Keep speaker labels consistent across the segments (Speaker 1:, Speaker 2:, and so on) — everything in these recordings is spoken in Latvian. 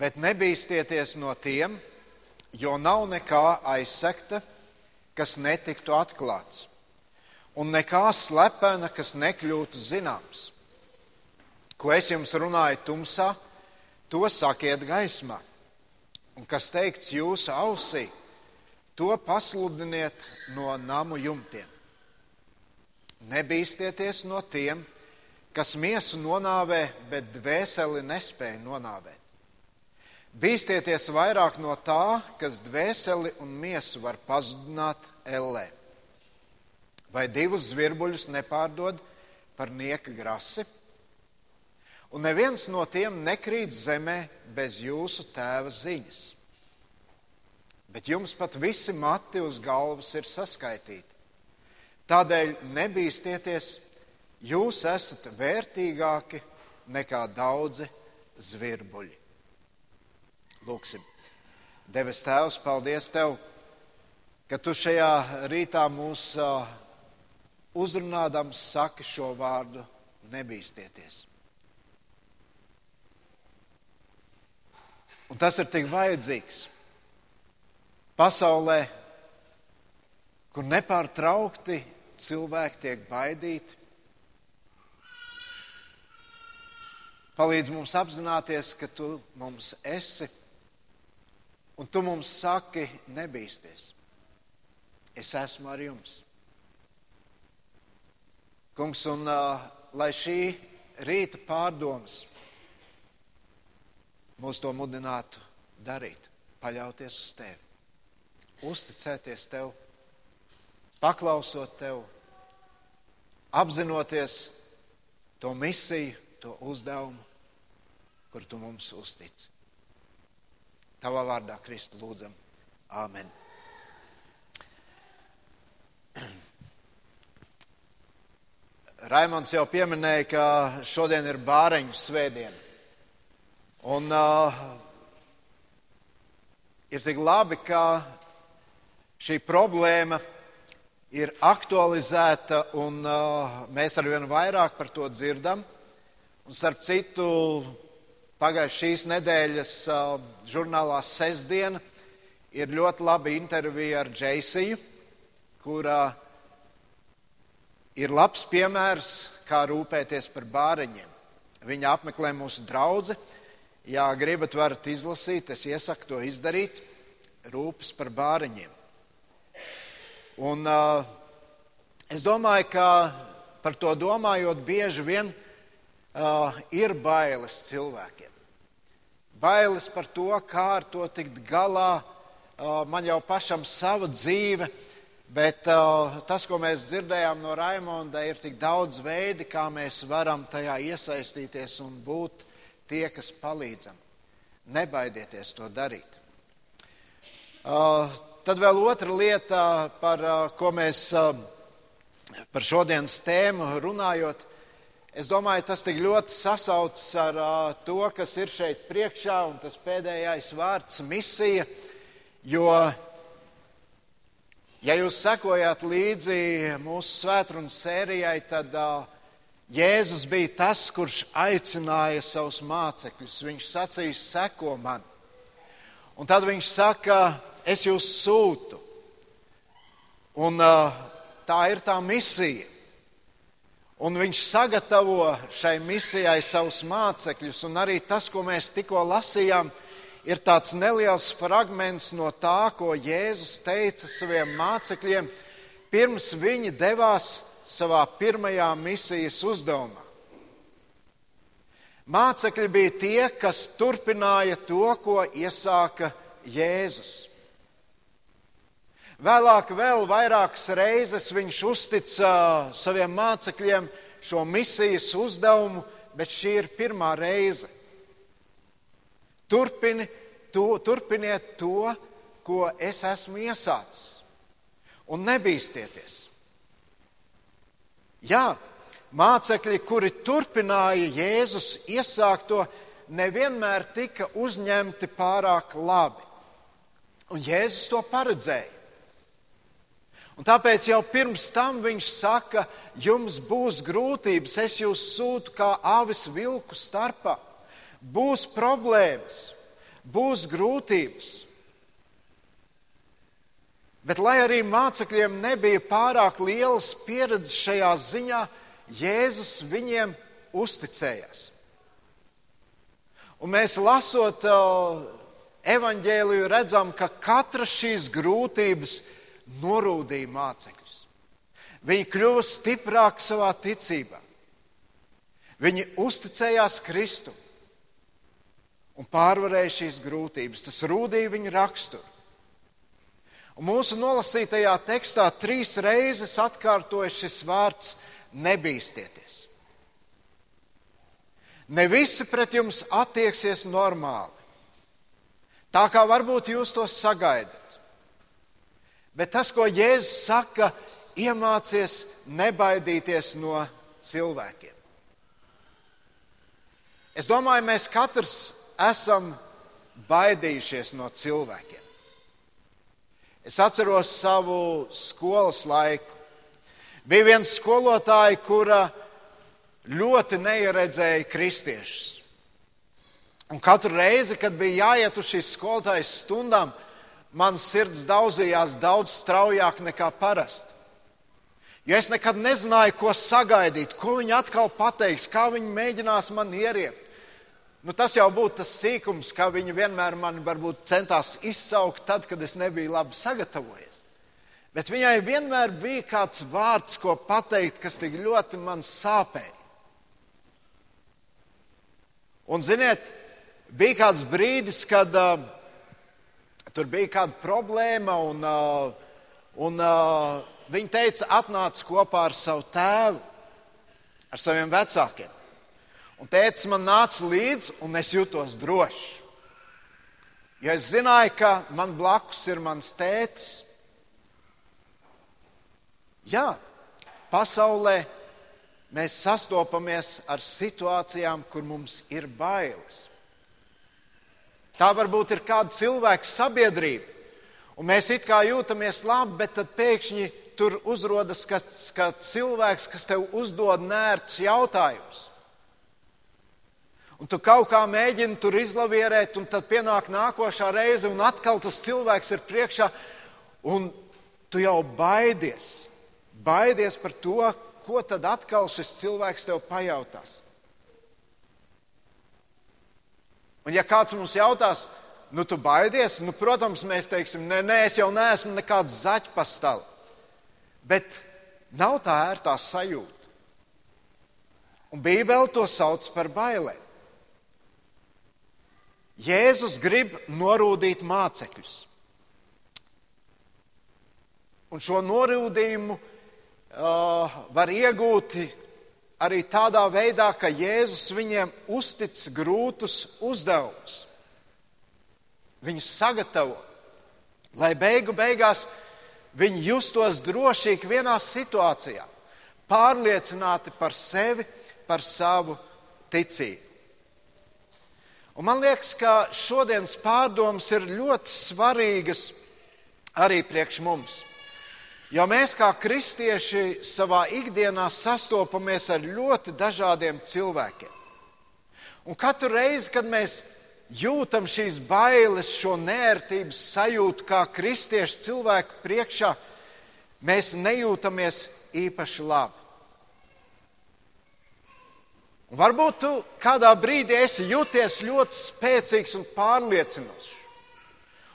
Speaker 1: Bet nebīsties no tiem, jo nav nekā aizsekta, kas netiktu atklāts, un nekā slepena, kas nekļūtu zināms. Ko es jums runāju tumsā, to sakiet gaismā, un kas teikts jūsu ausī, to pasludiniet no namu jumtiem. Nebīsties no tiem, kas miesu nonāvē, bet dvēseli nespēja nonāvēt. Bīstieties vairāk no tā, kas dvēseli un miesu var pazudināt ellē. Vai divus zvirbuļus nepārdod par nieka grasi? Un neviens no tiem nekrīt zemē bez jūsu tēva ziņas. Bet jums pat visi mati uz galvas ir saskaitīti. Tādēļ nebīsties, jūs esat vērtīgāki nekā daudzi zvirbuļi. Lūksim. Debes Tēvs, paldies Tev, ka Tu šajā rītā mūs uzrunādams saki šo vārdu nebīsties. Un tas ir tik vajadzīgs pasaulē, kur nepārtraukti cilvēki tiek baidīti. Palīdz mums apzināties, ka tu mums esi Un tu mums saki, nebīsties. Es esmu ar jums. Kungs, un uh, lai šī rīta pārdomas mūs to mudinātu darīt, paļauties uz tevi, uzticēties tev, paklausot tev, apzinoties to misiju, to uzdevumu, kur tu mums uztici. Tavā vārdā, Kristu, lūdzam. Āmen. Raimons jau pieminēja, ka šodien ir bāreņu svētdiena. Un uh, ir tik labi, ka šī problēma ir aktualizēta un uh, mēs arvien vairāk par to dzirdam. Un starp citu, Pagājušā šīs nedēļas uh, žurnālā Sesdiena ir ļoti laba intervija ar Džeisiju, kurā ir labs piemērs, kā rūpēties par bāriņiem. Viņa apmeklē mūsu draugu. Ja gribat, varat izlasīt, es iesaku to izdarīt. Rūpes par bāriņiem. Un, uh, es domāju, ka par to domājot, bieži vien uh, ir bailes cilvēkiem. Bailes par to, kā ar to tikt galā. Uh, man jau pašam sava dzīve, bet uh, tas, ko mēs dzirdējām no Raimonda, ir tik daudz veidi, kā mēs varam tajā iesaistīties un būt tie, kas palīdzam. Nebaidieties to darīt. Uh, tad vēl otra lieta, par ko mēs par šodienas tēmu runājot, Es domāju, tas tik ļoti sasaucas ar uh, to, kas ir šeit priekšā, un tas pēdējais vārds - misija. Jo, ja jūs sekojāt līdzi mūsu svētdienas sērijai, tad uh, Jēzus bija tas, kurš aicināja savus mācekļus. Viņš sacīja, seko man. Un tad viņš saka, es jūs sūtu. Un uh, tā ir tā misija. Un viņš sagatavo šai misijai savus mācekļus, un arī tas, ko mēs tikko lasījām, ir tāds neliels fragments no tā, ko Jēzus teica saviem mācekļiem, pirms viņi devās savā pirmajā misijas uzdevumā. Mācekļi bija tie, kas turpināja to, ko iesāka Jēzus. Vēlāk, vēl vairākas reizes viņš uztica saviem mācekļiem šo misijas uzdevumu, bet šī ir pirmā reize. Turpini, to, turpiniet to, ko es esmu iesācis, un nebīsties. Jā, mācekļi, kuri turpināja Jēzus iesākto, nevienmēr tika uzņemti pārāk labi. Un Jēzus to paredzēja. Un tāpēc jau pirms tam viņš saka, jums būs grūtības, es jūs sūtu kā avis vilku starpā. Būs problēmas, būs grūtības. Bet, lai arī mācekļiem nebija pārāk lielas pieredzes šajā ziņā, Jēzus viņiem uzticējās. Un mēs lasot uh, evaņģēliju, redzam, ka katra šīs grūtības norūdīja mācekļus. Viņi kļuva stiprāki savā ticībā. Viņi uzticējās Kristum un pārvarēja šīs grūtības. Tas rūdīja viņu raksturu. Un mūsu nolasītajā tekstā trīs reizes atkārtojas šis vārds nebīsties. Ne visi pret jums attieksies normāli, tā kā varbūt jūs to sagaidat. Bet tas, ko Jēzus saka, iemācies nebaidīties no cilvēkiem. Es domāju, mēs katrs esam baidījušies no cilvēkiem. Es atceros savu skolas laiku. Bija viens skolotāja, kura ļoti neieredzēja kristiešus. Un katru reizi, kad bija jāiet uz šīs skolotājas stundām, mans sirds daudzījās daudz straujāk nekā parasti. Jo es nekad nezināju, ko sagaidīt, ko viņi atkal pateiks, kā viņi mēģinās man ieriept. Nu, tas jau būtu tas sīkums, kā viņi vienmēr man centās izsaukt, tad, kad es nebiju labi sagatavojies. Bet viņai vienmēr bija kāds vārds, ko pateikt, kas tik ļoti man sāpēja. Un, ziniet, bija kāds brīdis, kad uh, tur bija kāda problēma, un, uh, un uh, viņa teica, atnāc kopā ar savu tēvu, ar saviem vecākiem. Un tēvs man nāca līdzi, un es jutos droši. Jo es zināju, ka man blakus ir mans tēvs. Jā, pasaulē mēs sastopamies ar situācijām, kur mums ir bailes. Tā varbūt ir kāda cilvēka sabiedrība, un mēs it kā jūtamies labi, bet tad pēkšņi tur uzrodas kāds, kāds cilvēks, kas tev uzdod nērts jautājumus. Un tu kaut kā mēģini tur izlavierēt, un tad pienāk nākošā reize, un atkal tas cilvēks ir priekšā, un tu jau baidies. Baidies par to, ko tad atkal šis cilvēks tev pajautās. Un ja kāds mums jautās, nu tu baidies, nu, protams, mēs teiksim, nē, nē, es jau neesmu nekāds zaķpastali. Bet nav tā ērtā sajūta. Un Bībele to sauc par bailēm. Jēzus grib norūdīt mācekļus. Un šo norūdījumu uh, var iegūt arī tādā veidā, ka Jēzus viņiem uztic grūtus uzdevumus. Viņus sagatavo, lai beigu beigās viņi justos drošīgi vienā situācijā, pārliecināti par sevi, par savu ticību. Un man liekas, ka šodienas pārdomas ir ļoti svarīgas arī priekš mums. Jo mēs kā kristieši savā ikdienā sastopamies ar ļoti dažādiem cilvēkiem. Un katru reizi, kad mēs jūtam šīs bailes, šo nērtības sajūtu kā kristiešu cilvēku priekšā, mēs nejūtamies īpaši labi. Un varbūt tu kādā brīdī esi jūties ļoti spēcīgs un pārliecinošs.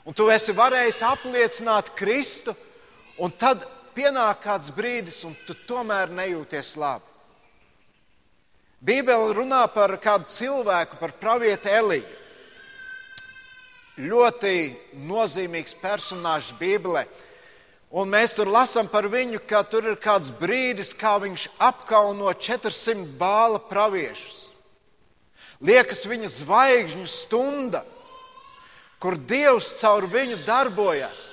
Speaker 1: Un tu esi varējis apliecināt Kristu, un tad pienāk kāds brīdis, un tu tomēr nejūties labi. Bībele runā par kādu cilvēku, par pravieti Eliju. Ļoti nozīmīgs personāžs Bībelē. Un mēs tur lasām par viņu, ka tur ir kāds brīdis, kā viņš apkauno 400 bāla praviešus. Liekas, viņa zvaigžņu stunda, kur Dievs caur viņu darbojas,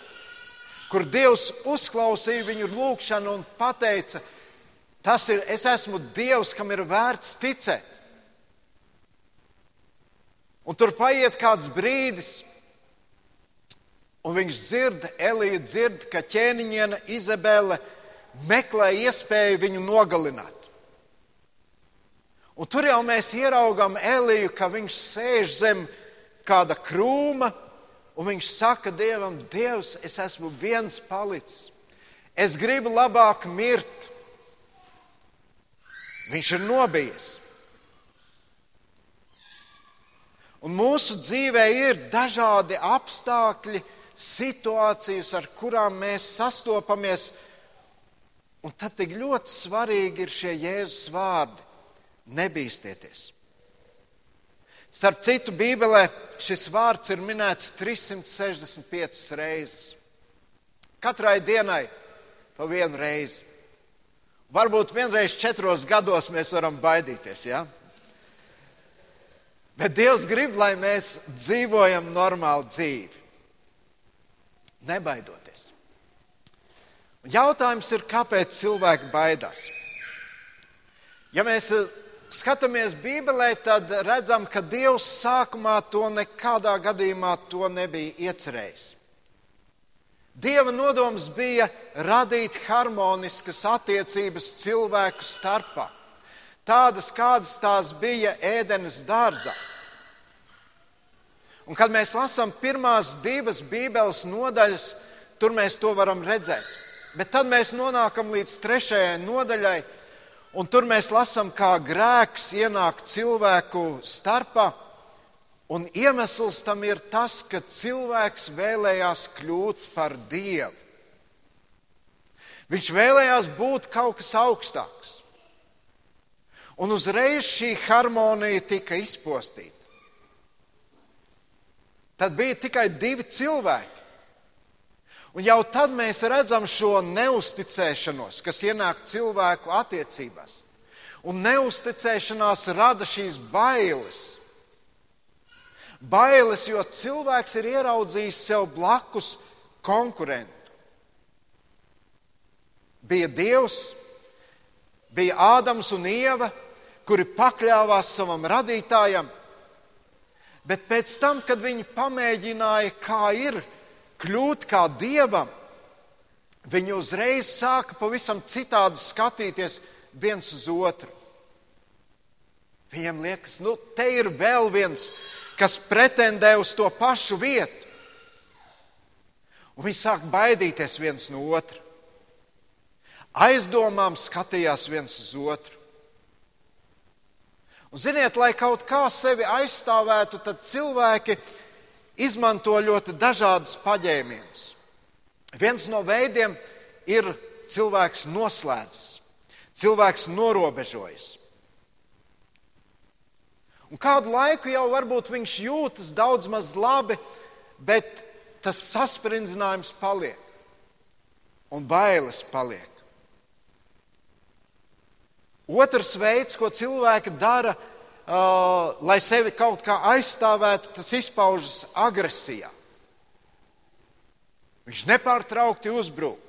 Speaker 1: kur Dievs uzklausīja viņu lūgšanu un teica, tas ir, es esmu Dievs, kam ir vērts ticēt. Un tur paiet kāds brīdis, Un viņš dzird, Elija dzird, ka ķēniņiene Izabele meklē iespēju viņu nogalināt. Un tur jau mēs ieraugām Eliju, ka viņš sēž zem kāda krūma, un viņš saka Dievam, Dievs, es esmu viens palicis. Es gribu labāk mirt. Viņš ir nobijies. Un mūsu dzīvē ir dažādi apstākļi, situācijas, ar kurām mēs sastopamies. Un tad tik ļoti svarīgi ir šie Jēzus vārdi. Nebīsties! Starp citu, Bībelē šis vārds ir minēts 365 reizes. Katrai dienai pa vienu reizi. Varbūt vienreiz četros gados mēs varam baidīties. Ja? Bet Dievs grib, lai mēs dzīvojam normālu dzīvi, nebaidoties. Jautājums ir, kāpēc cilvēki baidās? Ja mēs skatāmies Bībelē, tad redzam, ka Dievs sākumā to nekādā gadījumā to nebija iecerējis. Dieva nodoms bija radīt harmoniskas attiecības cilvēku starpā, tādas kādas tās bija ēdenes dārzā. Un kad mēs lasām pirmās divas Bībeles nodaļas, tur mēs to varam redzēt. Bet tad mēs nonākam līdz trešajai nodaļai, Un tur mēs lasām, kā grēks ienāk cilvēku starpā. Un iemesls tam ir tas, ka cilvēks vēlējās kļūt par dievu. Viņš vēlējās būt kaut kas augstāks. Un uzreiz šī harmonija tika izpostīta. Tad bija tikai divi cilvēki. Un jau tad mēs redzam šo neusticēšanos, kas ienāk cilvēku attiecībās. Un neusticēšanās rada šīs bailes. Bailes, jo cilvēks ir ieraudzījis sev blakus konkurentu. Bija Dievs, bija Ādams un Ieva, kuri pakļāvās savam radītājam, bet pēc tam, kad viņi pamēģināja, kā ir, kļūt kā dievam, viņi uzreiz sāka pavisam citādi skatīties viens uz otru. Viņiem liekas, nu, te ir vēl viens, kas pretendē uz to pašu vietu. Un viņi sāk baidīties viens no otra. Aizdomām skatījās viens uz otru. Un, ziniet, lai kaut kā sevi aizstāvētu, tad cilvēki izmanto ļoti dažādas paņēmienus. Viens no veidiem ir cilvēks noslēdzis, cilvēks norobežojas. Un kādu laiku jau varbūt viņš jūtas daudz maz labi, bet tas saspringzinājums paliek un bailes paliek. Otrs veids, ko cilvēki dara, uh, lai sevi kaut kā aizstāvētu, tas izpaužas agresijā. Viņš nepārtraukti uzbrūk.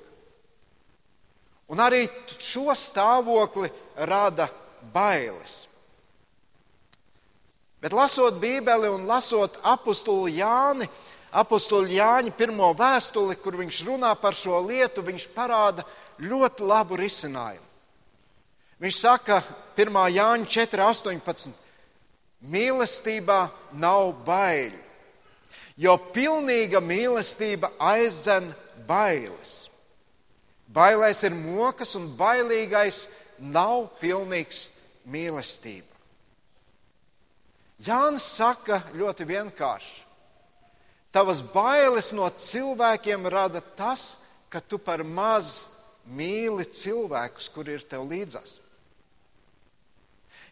Speaker 1: Un arī šo stāvokli rada bailes. Bet lasot Bībeli un lasot apakstu Jāni, apakstu Jāņa pirmo vēstuli, kur viņš runā par šo lietu, viņš parāda ļoti labu risinājumu. Viņš saka, 1. Jāņa 4.18. Mīlestībā nav baiļu, jo pilnīga mīlestība aizdzen bailes. Bailēs ir mokas, un bailīgais nav pilnīgs mīlestība. Jānis saka ļoti vienkārši. Tavas bailes no cilvēkiem rada tas, ka tu par maz mīli cilvēkus, kuri ir tev līdzās.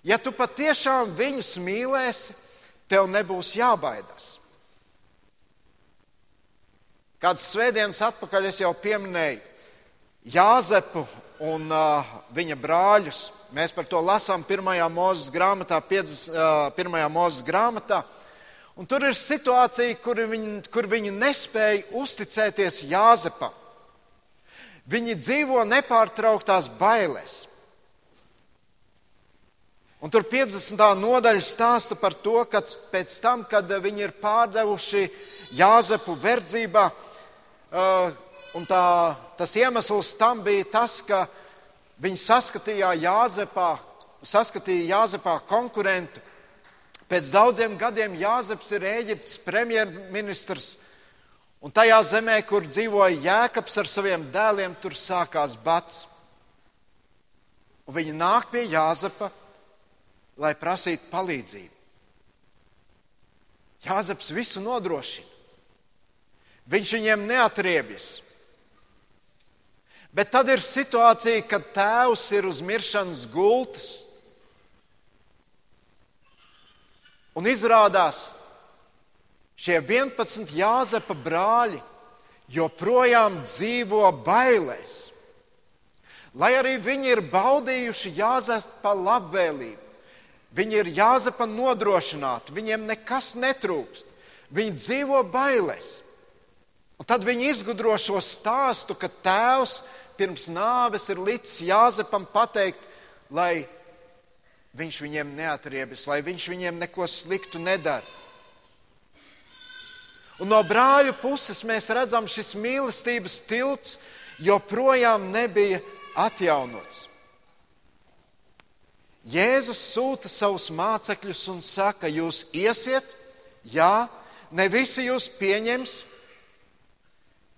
Speaker 1: Ja tu patiešām viņus mīlēsi, tev nebūs jābaidās. Kādas svētdienas atpakaļ es jau pieminēju Jāzepu un uh, viņa brāļus. Mēs par to lasām pirmajā mūzes grāmatā, 50, uh, mūzes grāmatā. Un tur ir situācija, kur viņi, kur viņi nespēja uzticēties Jāzepam. Viņi dzīvo nepārtrauktās bailēs. Un tur 50. nodaļa stāsta par to, ka pēc tam, kad viņi ir pārdevuši Jāzepu verdzībā, uh, un tā, tas iemesls tam bija tas, ka viņi saskatīja Jāzepā, saskatīja Jāzepā konkurentu. Pēc daudziem gadiem Jāzeps ir Ēģiptes premjerministrs, un tajā zemē, kur dzīvoja Jēkabs ar saviem dēliem, tur sākās bats. Un viņi nāk pie Jāzepa, lai prasītu palīdzību. Jāzeps visu nodrošina. Viņš viņiem neatriebjas. Bet tad ir situācija, kad tēvs ir uz miršanas gultas. Un izrādās, šie 11 Jāzepa brāļi joprojām dzīvo bailēs. Lai arī viņi ir baudījuši Jāzepa labvēlību, viņi ir Jāzepa nodrošināti, viņiem nekas netrūkst. Viņi dzīvo bailēs. Un tad viņi izgudro šo stāstu, ka tēvs pirms nāves ir licis Jāzepam pateikt, lai viņš viņiem neatriebjas, lai viņš viņiem neko sliktu nedara. Un no brāļu puses mēs redzam, šis mīlestības tilts joprojām nebija atjaunots. Jēzus sūta savus mācekļus un saka, jūs iesiet, jā, ne visi jūs pieņems,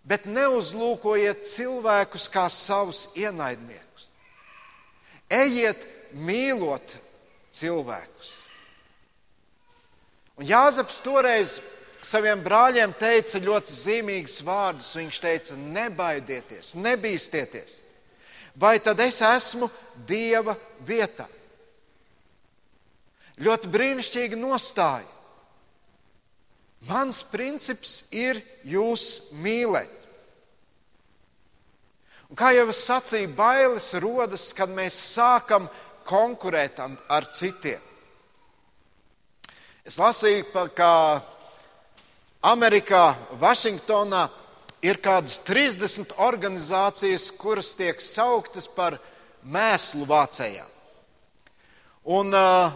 Speaker 1: bet neuzlūkojiet cilvēkus kā savus ienaidniekus. Ejiet mīlot cilvēkus. Un Jāzeps toreiz saviem brāļiem teica ļoti zīmīgus vārdus. Viņš teica: Nebaidieties, nebīsties, vai tad es esmu Dieva vietā. Ļoti brīnišķīga nostāja. Mans princips ir jūs mīlēt. Un kā jau es sacīju, bailes rodas, kad mēs sākam konkurēt ar citiem. Es lasīju, ka Amerikā, Vašingtonā ir kādas 30 organizācijas, kuras tiek sauktas par mēslu vācējām. Un uh,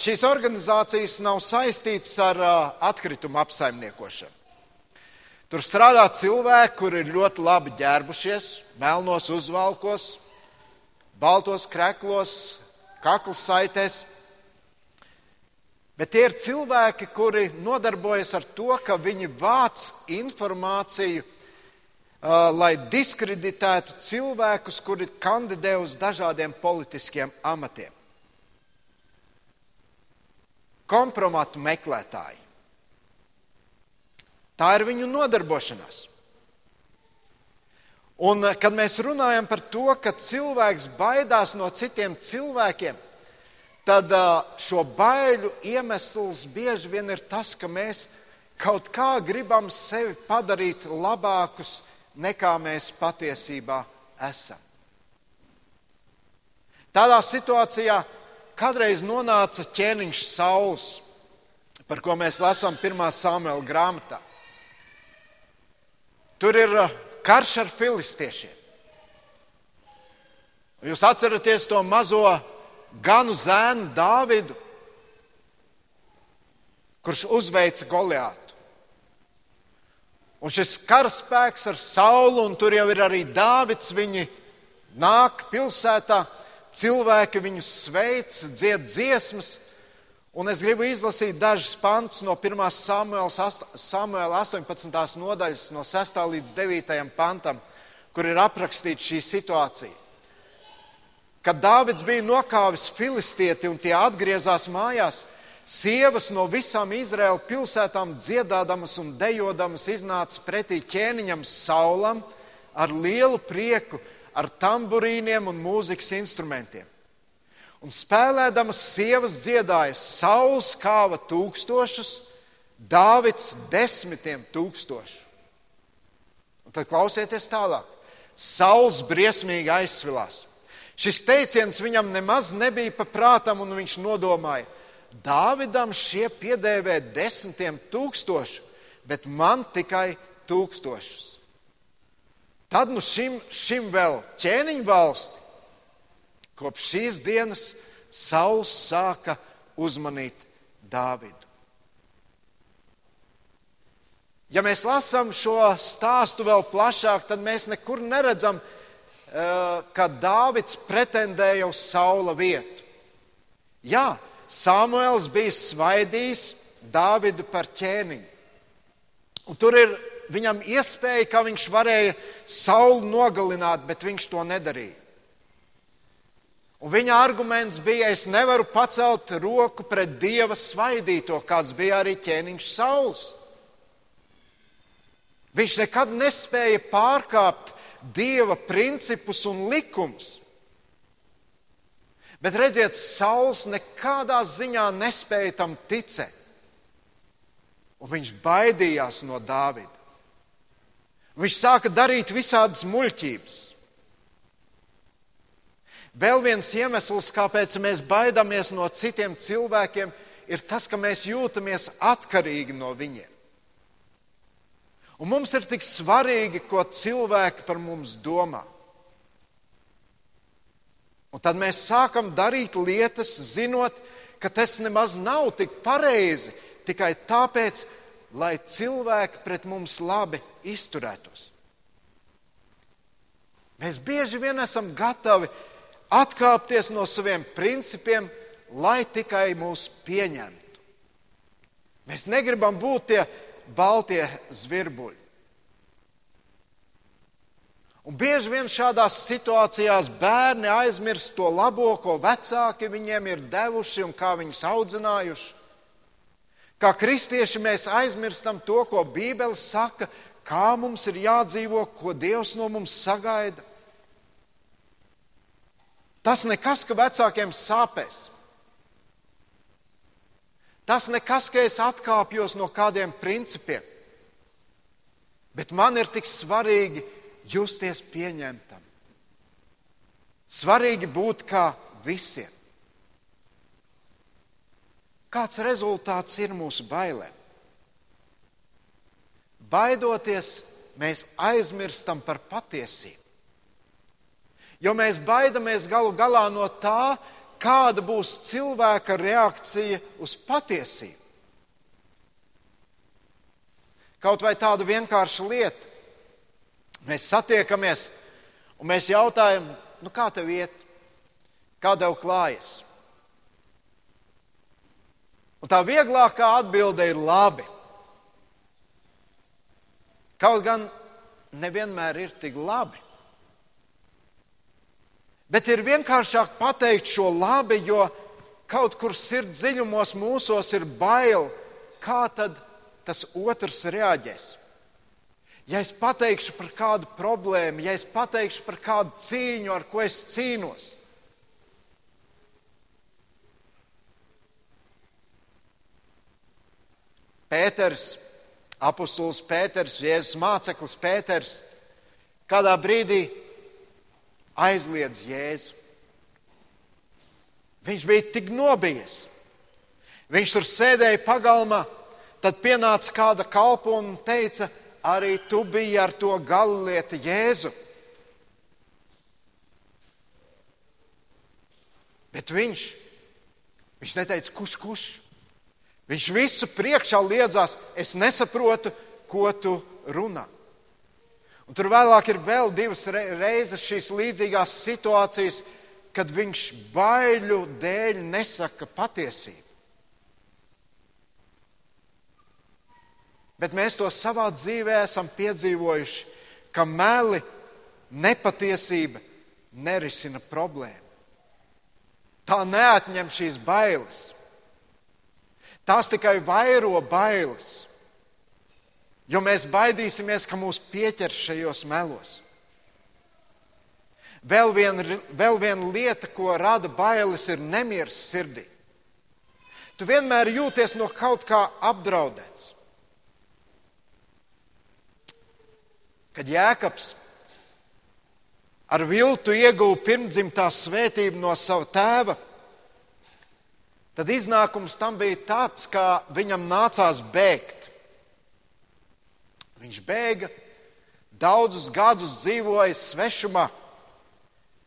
Speaker 1: šīs organizācijas nav saistītas ar atkritumu apsaimniekošanu. Tur strādā cilvēki, kuri ir ļoti labi ģērbušies, melnos uzvalkos, baltos kreklos, kakls saitēs. Bet tie ir cilvēki, kuri nodarbojas ar to, ka viņi vāc informāciju, lai diskreditētu cilvēkus, kuri kandidē uz dažādiem politiskiem amatiem kompromatu meklētāji. Tā ir viņu nodarbošanās. Un, eh, kad mēs runājam par to, ka cilvēks baidās no citiem cilvēkiem, tad eh, šo baiļu iemesls bieži vien ir tas, ka mēs kaut kā gribam sevi padarīt labākus nekā mēs patiesībā esam. Tādā situācijā kādreiz nonāca ķēniņš Sauls, par ko mēs lasām 1. Samuēlā grāmatā. Tur ir uh, karš ar filistiešiem. Jūs atceraties to mazo ganu zēnu Dāvidu, kurš uzveica Goliātu. Un šis karaspēks ar saulu, un tur jau ir arī Dāvids, viņi nāk pilsētā cilvēki viņus sveic, dzied dziesmas. Un es gribu izlasīt dažus pantus no 1. Samuēla 18. nodaļas, no 6. līdz 9. pantam, kur ir aprakstīta šī situācija. Kad Dāvids bija nokāvis filistieti un tie atgriezās mājās, sievas no visām Izraēla pilsētām dziedādamas un dejodamas iznāca pretī ķēniņam Saulam ar lielu prieku ar tamburīniem un mūzikas instrumentiem. Un spēlēdamas sievas dziedāja, saules kāva tūkstošus, Dāvids desmitiem tūkstošu. Un tad klausieties tālāk. Sauls briesmīgi aizsvilās. Šis teiciens viņam nemaz nebija paprātam, un viņš nodomāja, Dāvidam šie piedēvē desmitiem tūkstošu, bet man tikai tūkstošus. Tad nu šim, šim vēl ķēniņu valsti kopš šīs dienas Sauls sāka uzmanīt Dāvidu. Ja mēs lasām šo stāstu vēl plašāk, tad mēs nekur neredzam, eh, ka Dāvids pretendēja uz Saula vietu. Jā, Samuēls bija svaidījis Dāvidu par ķēniņu. Un tur ir viņam iespēja, ka viņš varēja sauli nogalināt, bet viņš to nedarīja. Un viņa arguments bija, es nevaru pacelt roku pret dieva svaidīto, kāds bija arī ķēniņš sauls. Viņš nekad nespēja pārkāpt dieva principus un likumus. Bet redziet, sauls nekādā ziņā nespēja tam ticēt. Un viņš baidījās no Dāvida. Viņš sāka darīt visādas muļķības. Vēl viens iemesls, kāpēc mēs baidāmies no citiem cilvēkiem, ir tas, ka mēs jūtamies atkarīgi no viņiem. Un mums ir tik svarīgi, ko cilvēki par mums domā. Un tad mēs sākam darīt lietas, zinot, ka tas nemaz nav tik pareizi, tikai tāpēc, lai cilvēki pret mums labi izturētos. Mēs bieži vien esam gatavi atkāpties no saviem principiem, lai tikai mūs pieņemtu. Mēs negribam būt tie baltie zvirbuļi. Un bieži vien šādās situācijās bērni aizmirst to labo, ko vecāki viņiem ir devuši un kā viņus audzinājuši. Kā kristieši mēs aizmirstam to, ko Bībele saka, kā mums ir jādzīvo, ko Dievs no mums sagaida. Tas nekas, ka vecākiem sāpēs. Tas nekas, ka es atkāpjos no kādiem principiem. Bet man ir tik svarīgi justies pieņemtam. Svarīgi būt kā visiem. Kāds rezultāts ir mūsu bailēm? Baidoties, mēs aizmirstam par patiesību. Jo mēs baidamies galu galā no tā, kāda būs cilvēka reakcija uz patiesību. Kaut vai tāda vienkārša lieta. Mēs satiekamies un mēs jautājam, nu kā tev iet, kā tev klājas. Un tā vieglākā atbilde ir labi. Kaut gan nevienmēr ir tik labi. Bet ir vienkāršāk pateikt šo labi, jo kaut kur sirds dziļumos mūsos ir bail, kā tad tas otrs reaģēs. Ja es pateikšu par kādu problēmu, ja es pateikšu par kādu cīņu, ar ko es cīnos, Pēters, apustulis Pēters, Jēzus māceklis Pēters, kādā brīdī aizliedz Jēzu. Viņš bija tik nobijies. Viņš tur sēdēja pagalmā, tad pienāca kāda kalpa un teica, arī tu biji ar to gallieti Jēzu. Bet viņš, viņš neteica, kurš, kurš. Viņš visu priekšā liedzās, es nesaprotu, ko tu runā. Un tur vēlāk ir vēl divas reizes šīs līdzīgās situācijas, kad viņš baiļu dēļ nesaka patiesību. Bet mēs to savā dzīvē esam piedzīvojuši, ka meli, nepatiesība nerisina problēmu. Tā neatņem šīs bailes. Tās tikai vairo bailes. Jo mēs baidīsimies, ka mūs pieķers šajos melos. Vēl viena, vēl viena lieta, ko rada bailes, ir nemieris sirdī. Tu vienmēr jūties no kaut kā apdraudēts. Kad Jēkabs ar viltu ieguva pirmdzimtā svētību no sava tēva, tad iznākums tam bija tāds, ka viņam nācās bēgt. Viņš bēga, daudzus gadus dzīvoja svešumā,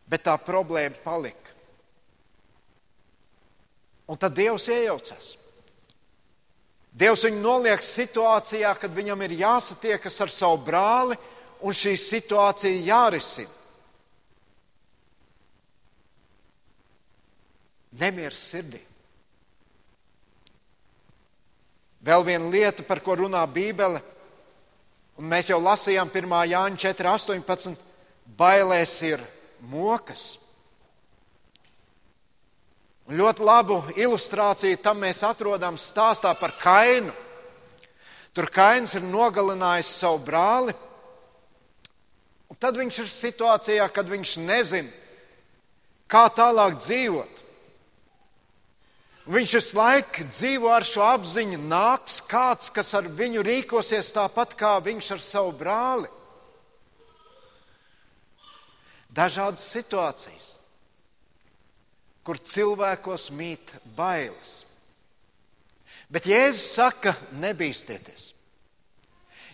Speaker 1: bet tā problēma palika. Un tad Dievs iejaucas. Dievs viņu noliek situācijā, kad viņam ir jāsatiekas ar savu brāli, un šī situācija jārisina. Nemieris sirdī. Vēl viena lieta, par ko runā Bībele, un mēs jau lasījām 1. Jāņa 4.18. Bailēs ir mokas. Un ļoti labu ilustrāciju tam mēs atrodam stāstā par Kainu. Tur Kains ir nogalinājis savu brāli, un tad viņš ir situācijā, kad viņš nezina, kā tālāk dzīvot. Viņš visu laiku dzīvo ar šo apziņu, nāks kāds, kas ar viņu rīkosies tāpat kā viņš ar savu brāli. Dažādas situācijas, kur cilvēkos mīt bailes. Bet Jēzus saka, nebīsties.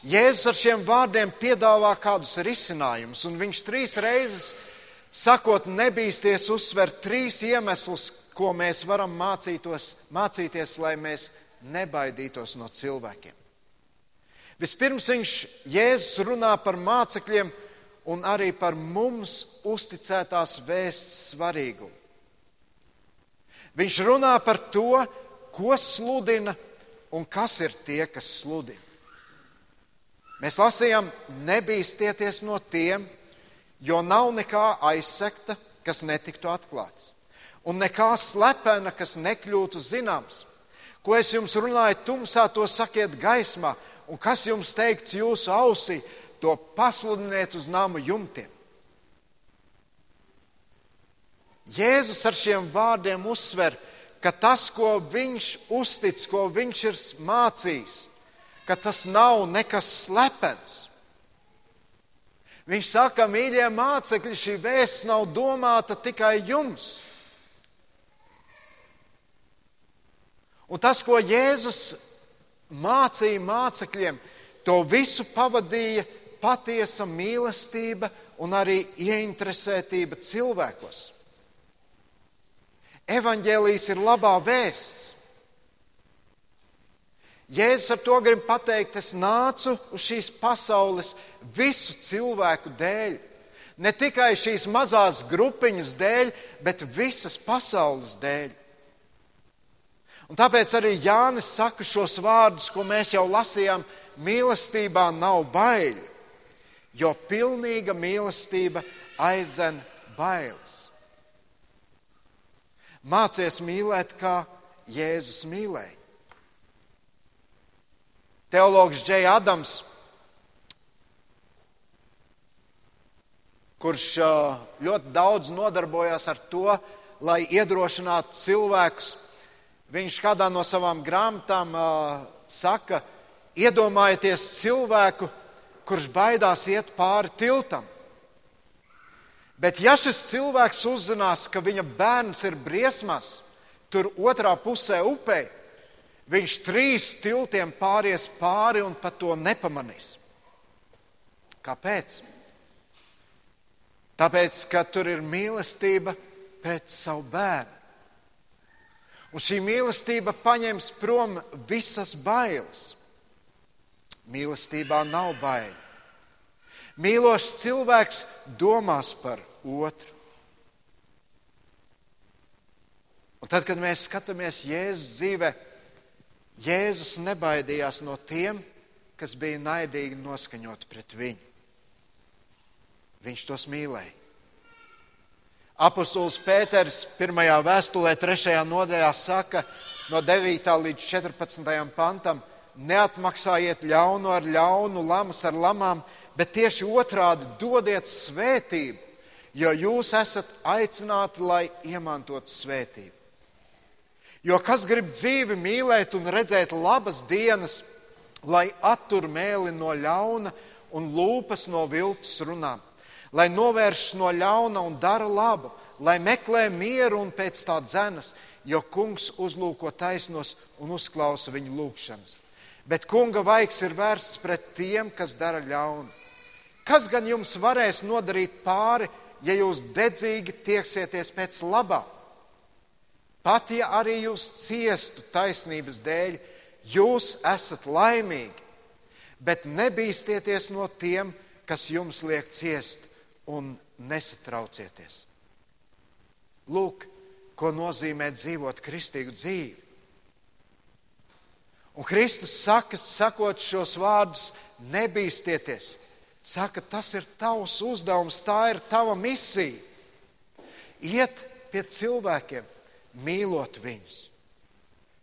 Speaker 1: Jēzus ar šiem vārdiem piedāvā kādus risinājumus, un viņš trīs reizes sakot, nebīsties, uzsver trīs iemeslus, ko mēs varam mācīties, lai mēs nebaidītos no cilvēkiem. Vispirms viņš Jēzus runā par mācekļiem un arī par mums uzticētās vēsts svarīgumu. Viņš runā par to, ko sludina un kas ir tie, kas sludina. Mēs lasījām, nebīsties no tiem, jo nav nekā aizsekta, kas netiktu atklāts un nekā slepena, kas nekļūtu zināms. Ko es jums runāju tumsā, to sakiet gaismā, un kas jums teikts jūsu ausī, to pasludiniet uz nama jumtiem. Jēzus ar šiem vārdiem uzsver, ka tas, ko viņš uztic, ko viņš ir mācījis, ka tas nav nekas slepens. Viņš saka, mīļie mācekļi, šī vēsts nav domāta tikai jums. Un tas, ko Jēzus mācīja mācekļiem, to visu pavadīja patiesa mīlestība un arī ieinteresētība cilvēkos. Evangelijas ir labā vēsts. Jēzus ar to grib pateikt, es nācu uz šīs pasaules visu cilvēku dēļ. Ne tikai šīs mazās grupiņas dēļ, bet visas pasaules dēļ. Un tāpēc arī Jānis saka šos vārdus, ko mēs jau lasījām. Mīlestībā nav baiļu, jo pilnīga mīlestība aizdzen bailes. Mācies mīlēt, kā Jēzus mīlēja. Teologs Džeja Adams, kurš ļoti daudz nodarbojās ar to, lai iedrošinātu cilvēkus Viņš kādā no savām grāmatām uh, saka, iedomājieties cilvēku, kurš baidās iet pāri tiltam. Bet ja šis cilvēks uzzinās, ka viņa bērns ir briesmās, tur otrā pusē upē, viņš trīs tiltiem pāries pāri un pat to nepamanīs. Kāpēc? Tāpēc, ka tur ir mīlestība pret savu bērnu. Un šī mīlestība paņems prom visas bailes. Mīlestībā nav bail. Mīlošs cilvēks domās par otru. Un tad, kad mēs skatāmies Jēzus dzīvē, Jēzus nebaidījās no tiem, kas bija naidīgi noskaņoti pret viņu. Viņš tos mīlēja. Apostols Pēters pirmajā vēstulē, trešajā nodaļā saka no 9. līdz 14. pantam: Neatmaksājiet ļaunu ar ļaunu, lamas ar lamām, bet tieši otrādi dodiet svētību, jo jūs esat aicināti, lai iemantotu svētību. Jo kas grib dzīvi mīlēt un redzēt labas dienas, lai attur mēli no ļauna un lūpas no viltus runām? Lai novērš no ļauna un dara labu, lai meklē mieru un pēc tā dzenas, jo kungs uzlūko taisnos un uzklausa viņu lūgšanas. Bet kunga vaigs ir vērsts pret tiem, kas dara ļaunu. Kas gan jums varēs nodarīt pāri, ja jūs dedzīgi tieksieties pēc labā? Pat ja arī jūs ciestu taisnības dēļ, jūs esat laimīgi, bet nebīsties no tiem, kas jums liek ciest un nesatraucieties. Lūk, ko nozīmē dzīvot kristīgu dzīvi. Un Kristus saka, sakot šos vārdus, nebīsties. Saka, tas ir tavs uzdevums, tā ir tava misija. Iet pie cilvēkiem, mīlot viņus,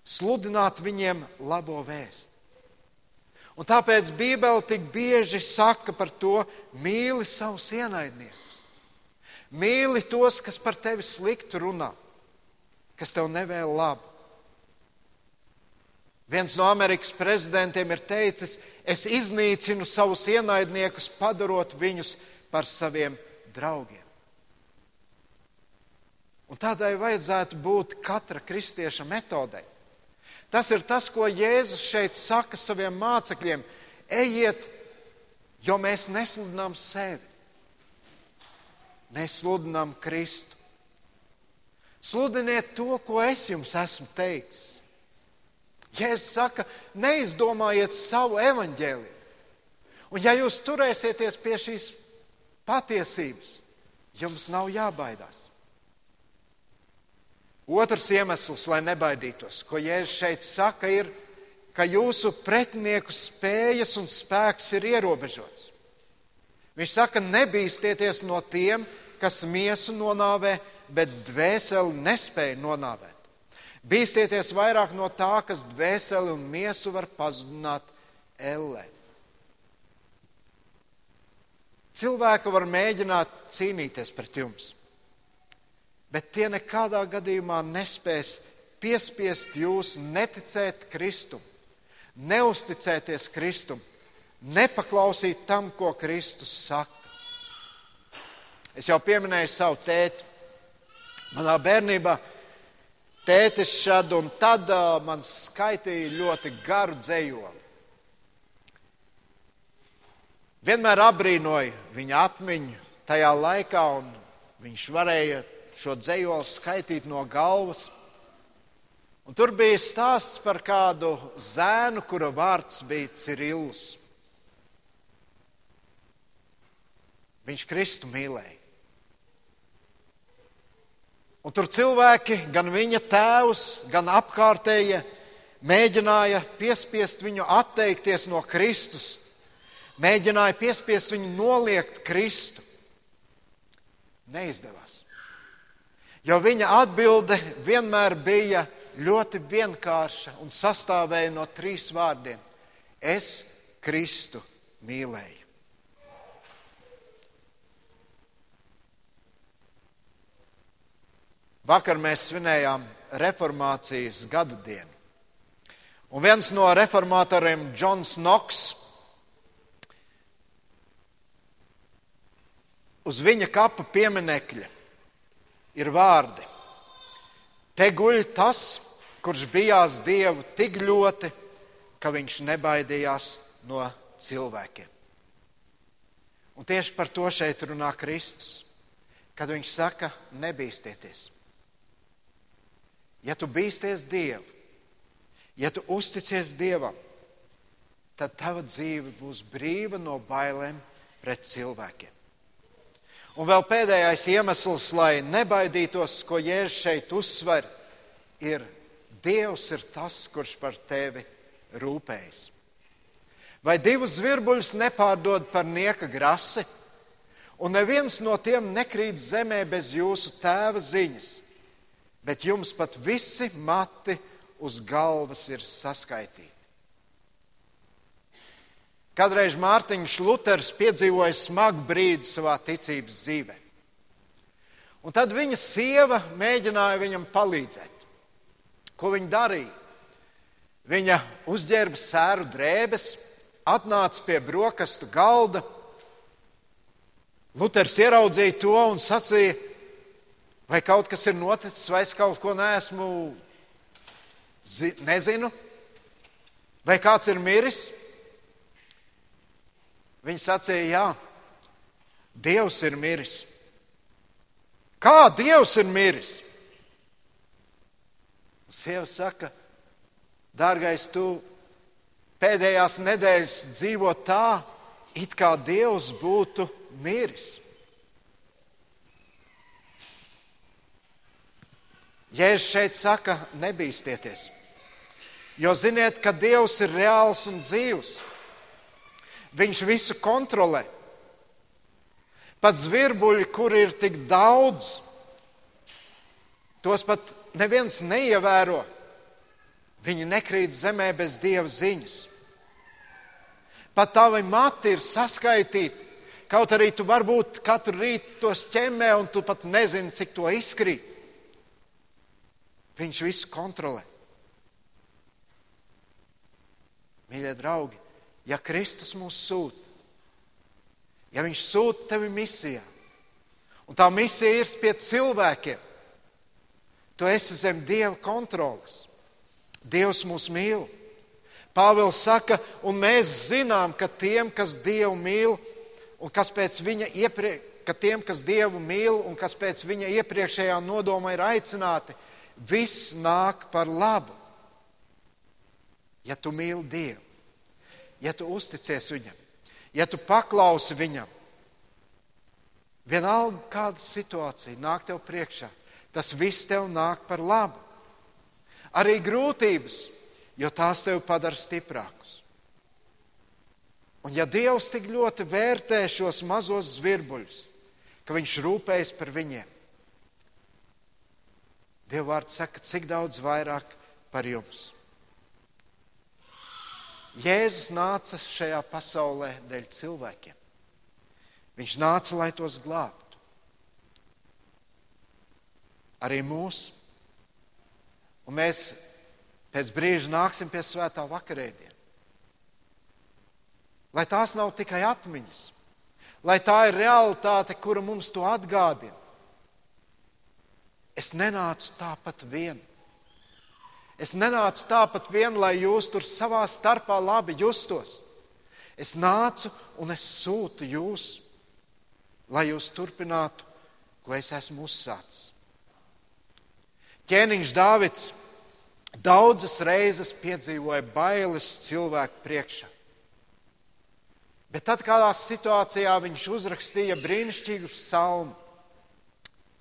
Speaker 1: sludināt viņiem labo vēstu. Un tāpēc Bībele tik bieži saka par to, mīli savus ienaidniekus. Mīli tos, kas par tevi sliktu runā, kas tev nevēl labu. Viens no Amerikas prezidentiem ir teicis, es iznīcinu savus ienaidniekus, padarot viņus par saviem draugiem. Un tādai vajadzētu būt katra kristieša metodei. Tas ir tas, ko Jēzus šeit saka saviem mācekļiem. Ejiet, jo mēs nesludinām sevi. Mēs sludinām Kristu. Sludiniet to, ko es jums esmu teicis. Jēzus saka, neizdomājiet savu evaņģēliju. Un ja jūs turēsieties pie šīs patiesības, jums nav jābaidās. Otrs iemesls, lai nebaidītos, ko Jēzus šeit saka, ir, ka jūsu pretinieku spējas un spēks ir ierobežots. Viņš saka, nebīsties no tiem, kas miesu nonāvē, bet dvēseli nespēja nonāvēt. Bīstieties vairāk no tā, kas dvēseli un miesu var pazudināt ellē. Cilvēki var mēģināt cīnīties pret jums, bet tie nekādā gadījumā nespēs piespiest jūs neticēt Kristum, neusticēties Kristum, nepaklausīt tam, ko Kristus saka. Es jau pieminēju savu tēti. Manā bērnībā tētis šad un tad man skaitīja ļoti garu dzējoli. Vienmēr apbrīnoju viņa atmiņu tajā laikā, un viņš varēja šo dzējoli skaitīt no galvas. Un tur bija stāsts par kādu zēnu, kura vārds bija Cirilus. Viņš Kristu mīlēja. Un tur cilvēki, gan viņa tēvs, gan apkārtējie, mēģināja piespiest viņu atteikties no Kristus, mēģināja piespiest viņu noliegt Kristu. Neizdevās. Jo viņa atbilde vienmēr bija ļoti vienkārša un sastāvēja no trīs vārdiem: Es Kristu mīlēju. Vakar mēs svinējām reformācijas gadu dienu. Un viens no reformatoriem, Džons Knoks, uz viņa kapa pieminekļa ir vārdi. Te guļ tas, kurš bijās Dievu tik ļoti, ka viņš nebaidījās no cilvēkiem. Un tieši par to šeit runā Kristus, kad viņš saka, nebīsties. Ja tu bīsties Dievu, ja tu uzticies Dievam, tad tava dzīve būs brīva no bailēm pret cilvēkiem. Un vēl pēdējais iemesls, lai nebaidītos, ko Jēzus šeit uzsver, ir Dievs ir tas, kurš par tevi rūpējas. Vai divus zvirbuļus nepārdod par nieka grasi, un neviens no tiem nekrīt zemē bez jūsu tēva ziņas? bet jums pat visi mati uz galvas ir saskaitīti. Kādreiz Mārtiņš Luters piedzīvoja smagu brīdi savā ticības dzīvē. Un tad viņa sieva mēģināja viņam palīdzēt. Ko viņa darīja? Viņa uzģērba sēru drēbes, atnāca pie brokastu galda. Luters ieraudzīja to un sacīja: Vai kaut kas ir noticis, vai es kaut ko neesmu, zi, nezinu, vai kāds ir miris? Viņi sacīja, jā, Dievs ir miris. Kā Dievs ir miris? Sieva saka, dārgais, tu pēdējās nedēļas dzīvo tā, it kā Dievs būtu miris. Jēzus šeit saka, nebīsties. Jo ziniet, ka Dievs ir reāls un dzīvs. Viņš visu kontrolē. Pat zvirbuļi, kur ir tik daudz, tos pat neviens neievēro. Viņi nekrīt zemē bez dieva ziņas. Pat tavi mati ir saskaitīti. Kaut arī tu varbūt katru rītu tos ķemmē, un tu pat nezini, cik to izkrīt. Viņš visu kontrolē. Mīļie draugi, ja Kristus mūs sūta, ja Viņš sūta tevi misijā, un tā misija ir pie cilvēkiem, tu esi zem Dieva kontrolas. Dievs mūs mīl. Pāvils saka, un mēs zinām, ka tiem, kas Dievu mīl, un kas pēc viņa iepriekš, ka tiem, kas Dievu mīl un kas pēc viņa iepriekšējā nodoma ir aicināti, viss nāk par labu. Ja tu mīli Dievu, ja tu uzticies Viņam, ja tu paklausi Viņam, vienalga kāda situācija nāk tev priekšā, tas viss tev nāk par labu. Arī grūtības, jo tās tevi padara stiprākus. Un ja Dievs tik ļoti vērtē šos mazos zvirbuļus, ka Viņš rūpējas par viņiem, Dieva vārds saka, cik daudz vairāk par jums. Jēzus nāca šajā pasaulē dēļ cilvēkiem. Viņš nāca, lai tos glābtu. Arī mūsu. Un mēs pēc brīža nāksim pie svētā vakarēdiena. Lai tās nav tikai atmiņas, lai tā ir realitāte, kura mums to atgādina. Es nenācu tāpat vien. Es nenācu tāpat vien, lai jūs tur savā starpā labi justos. Es nācu un es sūtu jūs, lai jūs turpinātu, ko es esmu uzsācis. Ķēniņš Dāvids daudzas reizes piedzīvoja bailes cilvēku priekšā. Bet tad kādā situācijā viņš uzrakstīja brīnišķīgu salmu,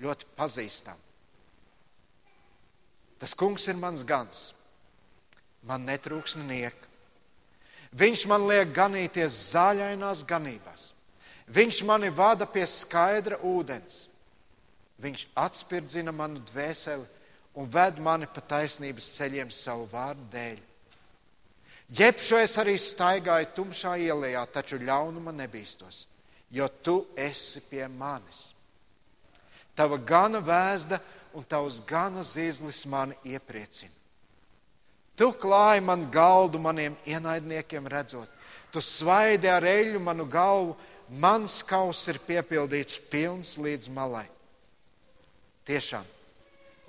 Speaker 1: ļoti pazīstamu. Tas kungs ir mans gans. Man netrūks nieka. Viņš man liek ganīties zaļainās ganībās. Viņš mani vada pie skaidra ūdens. Viņš atspirdzina manu dvēseli un ved mani pa taisnības ceļiem savu vārdu dēļ. Jebšu es arī staigāju tumšā ielā, taču ļaunuma nebīstos, jo tu esi pie manis. Tava gana vēzda un tavs gana zīzlis mani iepriecina. Tu klāji man galdu maniem ienaidniekiem redzot, tu svaidi ar eļu manu galvu, mans kaus ir piepildīts pilns līdz malai. Tiešām,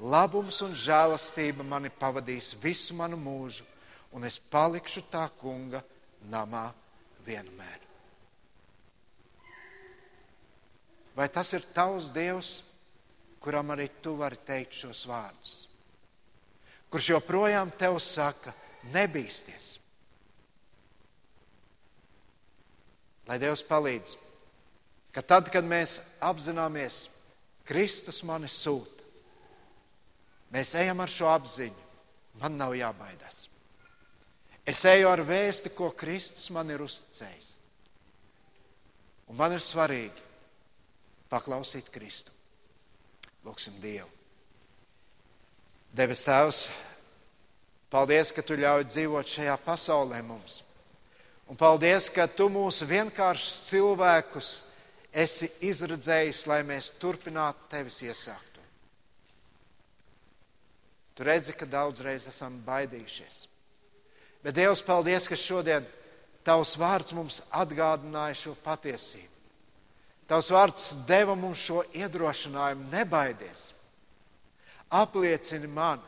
Speaker 1: labums un žēlastība mani pavadīs visu manu mūžu, un es palikšu tā kunga namā vienmēr. Vai tas ir tavs Dievs? Kuram arī tu vari teikt šos vārdus. Kurš joprojām tev saka, nebīsties. Lai Dievs palīdz, ka tad, kad mēs apzināmies, Kristus mani sūta, mēs ejam ar šo apziņu, man nav jābaidās. Es eju ar vēsti, ko Kristus man ir uzticējis. Un man ir svarīgi paklausīt Kristu. Lūksim Dievu. Debes Tēvs, paldies, ka Tu ļauj dzīvot šajā pasaulē mums. Un paldies, ka Tu mūsu vienkāršus cilvēkus esi izredzējis, lai mēs turpinātu Tevis iesākto. Tu redzi, ka daudzreiz esam baidījušies. Bet Dievs, paldies, ka šodien Tavs vārds mums atgādināja šo patiesību. Tavs vārds deva mums šo iedrošinājumu, nebaidies. Apliecini mani,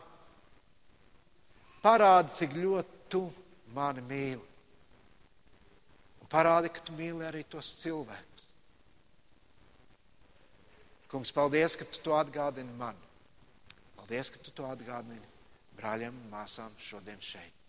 Speaker 1: parādi, cik ļoti tu mani mīli. Un parādi, ka tu mīli arī tos cilvēkus. Kungs, paldies, ka tu to atgādini man. Paldies, ka tu to atgādini brāļiem un māsām šodien šeit.